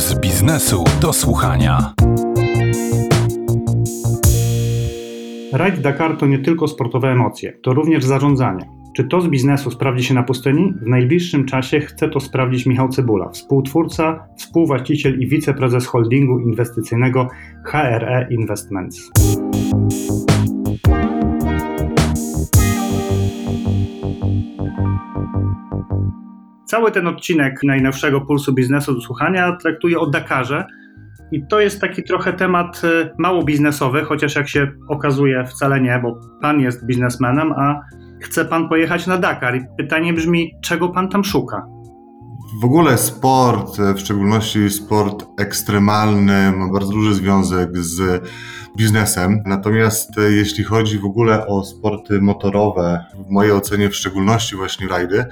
Z biznesu do słuchania. Rajd Dakar to nie tylko sportowe emocje, to również zarządzanie. Czy to z biznesu sprawdzi się na pustyni? W najbliższym czasie chce to sprawdzić Michał Cebula, współtwórca, współwłaściciel i wiceprezes holdingu inwestycyjnego HRE Investments. Cały ten odcinek najnowszego Pulsu Biznesu do słuchania traktuje o Dakarze, i to jest taki trochę temat y, mało biznesowy, chociaż jak się okazuje wcale nie, bo pan jest biznesmenem, a chce pan pojechać na Dakar. I pytanie brzmi, czego pan tam szuka? W ogóle sport, w szczególności sport ekstremalny, ma bardzo duży związek z biznesem. Natomiast jeśli chodzi w ogóle o sporty motorowe, w mojej ocenie w szczególności właśnie rajdy,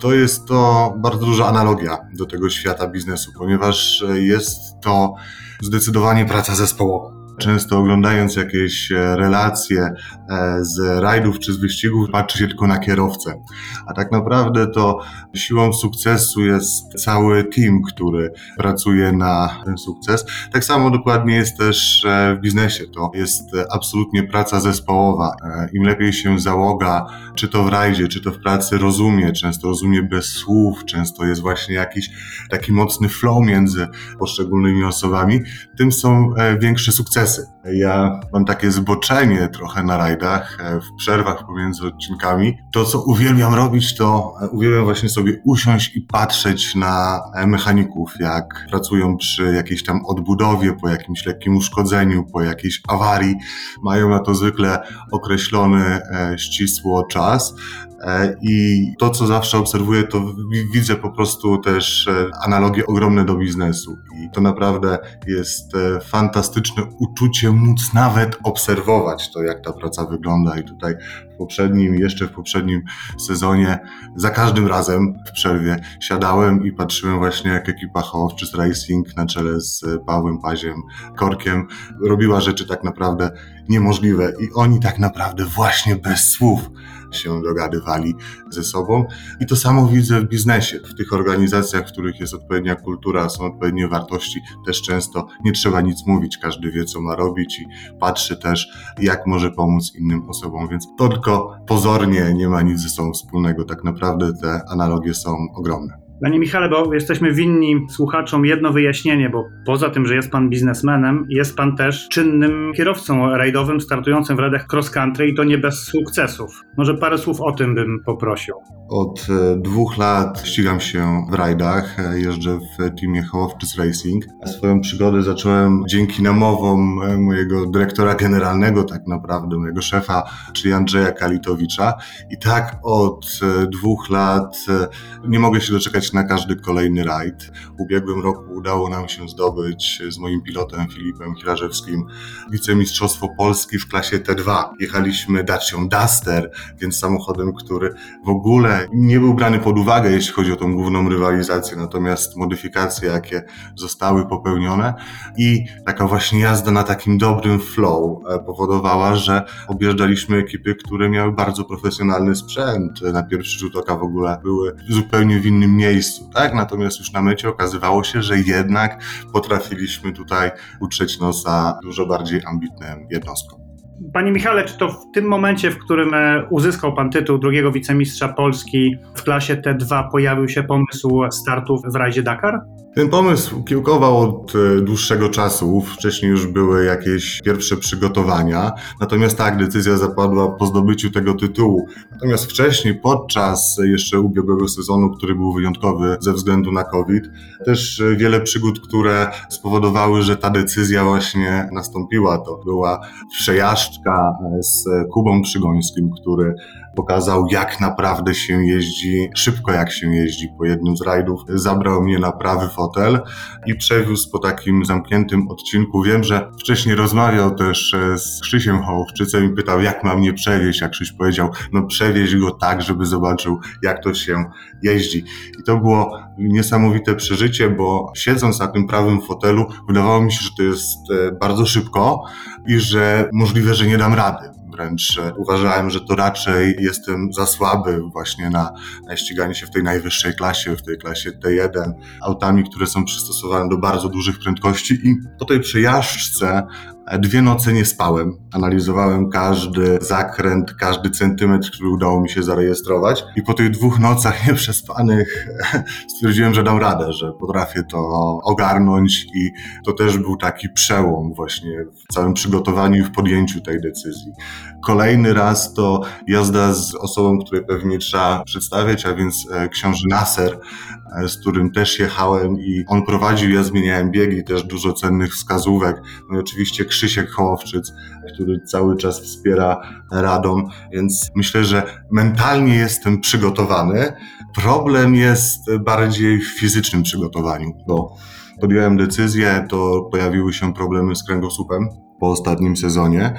to jest to bardzo duża analogia do tego świata biznesu, ponieważ jest to zdecydowanie praca zespołowa. Często oglądając jakieś e, relacje e, z rajdów czy z wyścigów, patrzy się tylko na kierowcę. A tak naprawdę to siłą sukcesu jest cały team, który pracuje na ten sukces. Tak samo dokładnie jest też e, w biznesie. To jest absolutnie praca zespołowa. Im lepiej się załoga, czy to w rajdzie, czy to w pracy rozumie, często rozumie bez słów, często jest właśnie jakiś taki mocny flow między poszczególnymi osobami, tym są większe sukcesy Ja mam takie zboczenie trochę na rajdach, e, w przerwach pomiędzy odcinkami. To, co uwielbiam robić, to e, uwielbiam właśnie sobie usiąść i patrzeć na e, mechaników, jak pracują przy jakiejś tam odbudowie, po jakimś lekkim uszkodzeniu, po jakiejś awarii. Mają na to zwykle określony ścisło czas. I to, co zawsze obserwuję, to widzę po prostu też analogie ogromne do biznesu. I to naprawdę jest fantastyczne uczucie móc nawet obserwować to, jak ta praca wygląda. I tutaj poprzednim, jeszcze w poprzednim sezonie, za każdym razem w przerwie siadałem i patrzyłem właśnie, jak ekipa Hołowczyc Racing na czele z Pawłem Paziem Korkiem robiła rzeczy tak naprawdę niemożliwe. I oni tak naprawdę właśnie bez słów się dogadywali ze sobą. I to samo widzę w biznesie. W tych organizacjach, w których jest odpowiednia kultura, są odpowiednie wartości, też często nie trzeba nic mówić, każdy wie, co ma robić i patrzy też, jak może pomóc innym osobom. Więc tylko pozornie nie ma nic ze sobą wspólnego. Tak naprawdę te analogie są ogromne. Panie Michale, bo jesteśmy winni słuchaczom jedno wyjaśnienie, bo poza tym, że jest pan biznesmenem, jest pan też czynnym kierowcą rajdowym startującym w rajdach cross country i to nie bez sukcesów. Może parę słów o tym bym poprosił. Od e, dwóch lat ścigam się w rajdach, e, jeżdżę w teamie Hołowczyc Racing. Swoją przygodę zacząłem dzięki namowom e, mojego dyrektora generalnego, tak naprawdę mojego szefa, czyli Andrzeja Kalitowicza. I tak od dwóch lat nie mogę się doczekać na każdy kolejny rajd. W ubiegłym roku udało nam się zdobyć z moim pilotem Filipem Hirażewskim wicemistrzostwo Polski w klasie T2. Jechaliśmy Dacią Duster, więc samochodem, który w ogóle nie był brany pod uwagę, jeśli chodzi o tą główną rywalizację, natomiast modyfikacje, jakie zostały popełnione i taka właśnie jazda na takim dobrym flow e, powodowała, że objeżdżaliśmy ekipy, które miały bardzo profesjonalny sprzęt. Na pierwszy rzut oka w ogóle były zupełnie w innym miejscu, tak? Natomiast już na mecie okazywało się, że jednak potrafiliśmy tutaj utrzeć nosa dużo bardziej ambitnym jednostkom. Panie Michale, czy to w tym momencie, w którym e, uzyskał Pan tytuł drugiego wicemistrza Polski w klasie T2, pojawił się pomysł startów w rajdzie Dakar? Ten pomysł kiełkował od e, dłuższego czasu. Wcześniej już były jakieś pierwsze przygotowania. Natomiast tak, decyzja zapadła po zdobyciu tego tytułu. Natomiast wcześniej, podczas jeszcze ubiegłego sezonu, który był wyjątkowy ze względu na COVID, też e, wiele przygód, które spowodowały, że ta decyzja właśnie nastąpiła. To była przejażdżka e, z Kubą Przygońskim, który pokazał, jak naprawdę się jeździ, szybko jak się jeździ po jednym z rajdów. Zabrał mnie na prawy fotel i przewiózł po takim zamkniętym odcinku. Wiem, że wcześniej rozmawiał też e, z Krzysiem Hołowczycem i pytał, jak mam mnie przewieźć, a Krzyś powiedział, no przewieź go tak, żeby zobaczył, jak to się jeździ. I to było niesamowite przeżycie, bo siedząc na tym prawym fotelu, wydawało mi się, że to jest e, bardzo szybko i że możliwe, że nie dam rady wręcz e, uważałem, że to raczej jestem za słaby właśnie na, na ściganie się w tej najwyższej klasie, w tej klasie T1, autami, które są przystosowane do bardzo dużych prędkości i po tej przejażdżce Dwie noce nie spałem. Analizowałem każdy zakręt, każdy centymetr, który udało mi się zarejestrować. I po tych dwóch nocach nieprzespanych stwierdziłem, że dam radę, że potrafię to ogarnąć i to też był taki przełom właśnie w całym przygotowaniu i w podjęciu tej decyzji. Kolejny raz to jazda z osobą, której pewnie trzeba przedstawiać, a więc e, książę Nasser, z którym też jechałem i on prowadził, ja zmieniałem biegi, też dużo cennych wskazówek. No i oczywiście Krzysiek Hołowczyc, który cały czas wspiera Radom, więc myślę, że mentalnie jestem przygotowany. Problem jest bardziej w fizycznym przygotowaniu, bo podjąłem decyzję, to pojawiły się problemy z kręgosłupem po ostatnim sezonie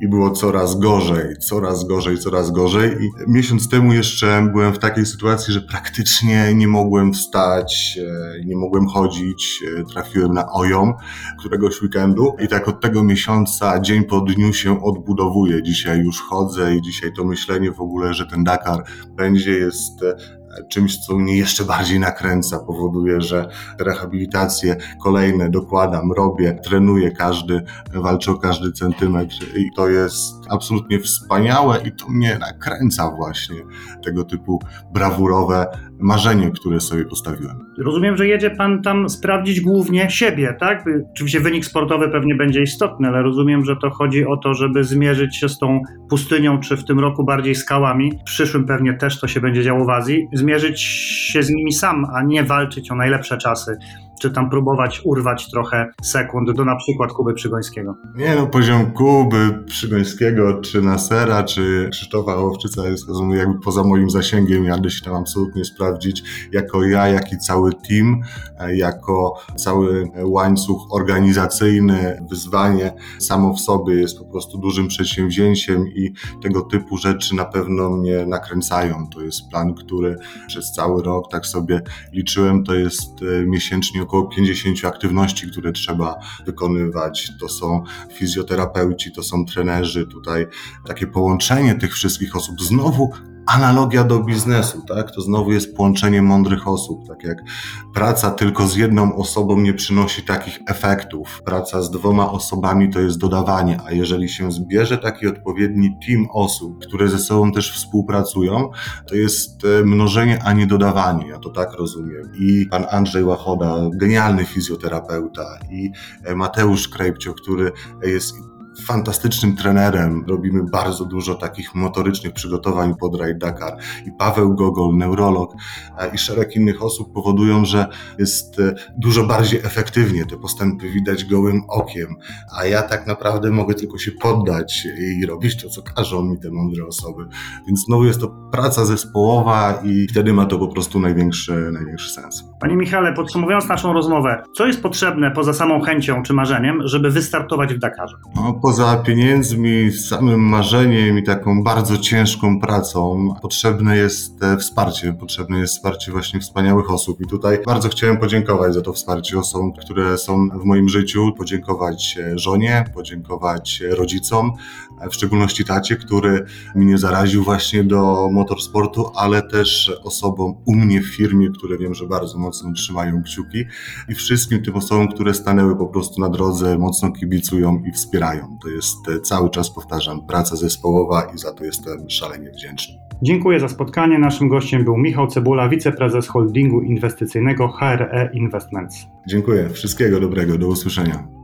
i było coraz gorzej, coraz gorzej, coraz gorzej. I miesiąc temu jeszcze byłem w takiej sytuacji, że praktycznie nie mogłem wstać, e, nie mogłem chodzić, e, trafiłem na ojom któregoś weekendu i tak od tego miesiąca dzień po dniu się odbudowuje. Dzisiaj już chodzę i dzisiaj to myślenie w ogóle, że ten Dakar będzie jest e, czymś, co mnie jeszcze bardziej nakręca, powoduje, że rehabilitacje kolejne dokładam, robię, trenuję każdy, walczę o każdy centymetr i to jest absolutnie wspaniałe i to mnie nakręca właśnie tego typu brawurowe marzenie, które sobie postawiłem. Rozumiem, że jedzie pan tam sprawdzić głównie siebie, tak? Oczywiście wynik sportowy pewnie będzie istotny, ale rozumiem, że to chodzi o to, żeby zmierzyć się z tą pustynią, czy w tym roku bardziej skałami. W przyszłym pewnie też to się będzie działo w Azji. Zmierzyć się z nimi sam, a nie walczyć o najlepsze czasy czy tam próbować urwać trochę sekund do na przykład Kuby Przygońskiego? Nie no, poziom Kuby Przygońskiego, czy Nasera, czy Krzysztofa Hołowczyca jest jakby poza moim zasięgiem, jadę się tam absolutnie sprawdzić, jako ja, jak i cały team, e, jako cały łańcuch organizacyjny, wyzwanie samo w sobie jest po prostu dużym przedsięwzięciem i tego typu rzeczy na pewno mnie nakręcają. To jest plan, który przez cały rok, tak sobie liczyłem, to jest e, miesięcznie około 50 aktywności, które trzeba wykonywać. To są fizjoterapeuci, to są trenerzy, tutaj takie połączenie tych wszystkich osób. Znowu analogia do biznesu, tak? To znowu jest połączenie mądrych osób. Tak jak praca tylko z jedną osobą nie przynosi takich efektów. Praca z dwoma osobami to jest dodawanie, a jeżeli się zbierze taki odpowiedni team osób, które ze sobą też współpracują, to jest e, mnożenie, a nie dodawanie. Ja to tak rozumiem. I pan Andrzej Łachoda, genialny fizjoterapeuta, i e, Mateusz Krejpcio, który jest fantastycznym trenerem. Robimy bardzo dużo takich motorycznych przygotowań pod Raid Dakar. I Paweł Gogol, neurolog e, i szereg innych osób powodują, że jest e, dużo bardziej efektywnie. Te postępy widać gołym okiem. A ja tak naprawdę mogę tylko się poddać i robić to, co każą mi te mądre osoby. Więc znowu jest to praca zespołowa i wtedy ma to po prostu największy, największy sens. Panie Michale, podsumowując naszą rozmowę, co jest potrzebne poza samą chęcią czy marzeniem, żeby wystartować w Dakarze? No, poza pieniędzmi, samym marzeniem i taką bardzo ciężką pracą potrzebne jest e, wsparcie. Potrzebne jest wsparcie właśnie wspaniałych osób. I tutaj bardzo chciałem podziękować za to wsparcie osobom, które są w moim życiu. Podziękować e, żonie, podziękować e, rodzicom, w szczególności tacie, który mnie zaraził właśnie do motorsportu, ale też osobom u mnie w firmie, które wiem, że bardzo mocno trzymają kciuki i wszystkim tym osobom, które stanęły po prostu na drodze, mocno kibicują i wspierają. To jest e, cały czas, powtarzam, praca zespołowa i za to jestem szalenie wdzięczny. Dziękuję za spotkanie. Naszym gościem był Michał Cebula, wiceprezes holdingu inwestycyjnego HRE Investments. Dziękuję. Wszystkiego dobrego. Do usłyszenia.